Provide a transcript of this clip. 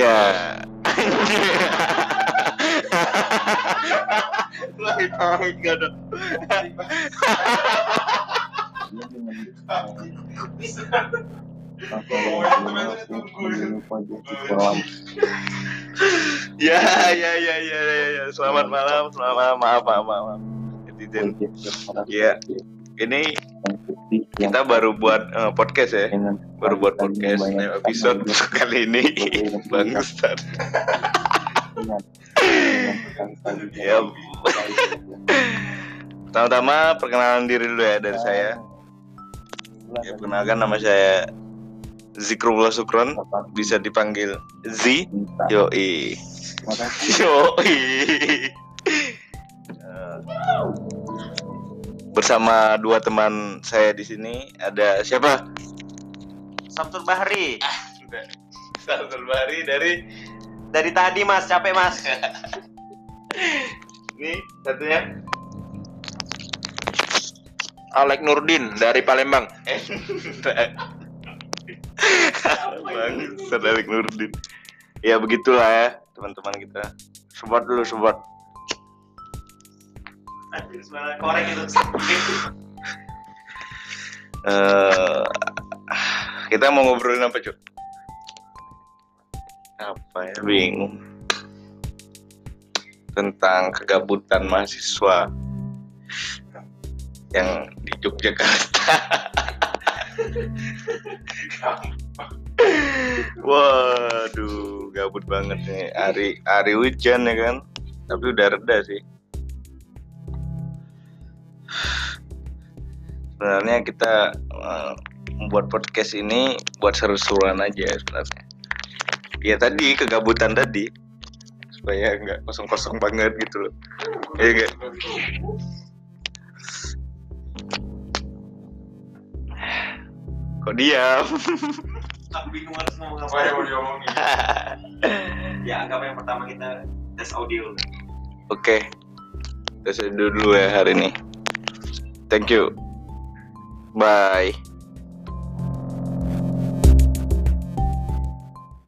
Ya. Lagi pamit gak ada. Ya, ya, ya, ya, ya. Selamat malam, selamat malam. Maaf, maaf, maaf. maaf. Netizen. Ya. Ini kita baru buat eh, podcast ya. Baru buat podcast episode kali ini. Bangsat. Ya. Pertama-tama perkenalan diri dulu ya dari saya. Ya, perkenalkan nama saya Zikrullah Sukron, bisa dipanggil Z. Yoi. Yoi. Bersama dua teman saya di sini ada siapa? Samsul Bahri. Samsul Bahri dari Dari tadi Mas, capek Mas. ini satunya Alek Nurdin dari Palembang. Bang Sadalik Nurdin. Ya begitulah ya teman-teman kita. Support dulu support. Korek itu. Eh, kita mau ngobrolin apa cuy? Apa ya bingung tentang kegabutan mahasiswa yang di Yogyakarta. Waduh, gabut banget nih. Hari hari hujan ya kan, tapi udah reda sih. Sebenarnya kita eh, membuat podcast ini buat seru-seruan aja sebenarnya. Ya tadi kegabutan tadi supaya nggak kosong-kosong banget gitu loh. Iya nggak? Kok diam? Aku bingung harus ngomong apa yang mau diomongin. Ya, anggap yang pertama kita tes audio. Oke. Kita sudah dulu ya hari ini. Thank you. Bye.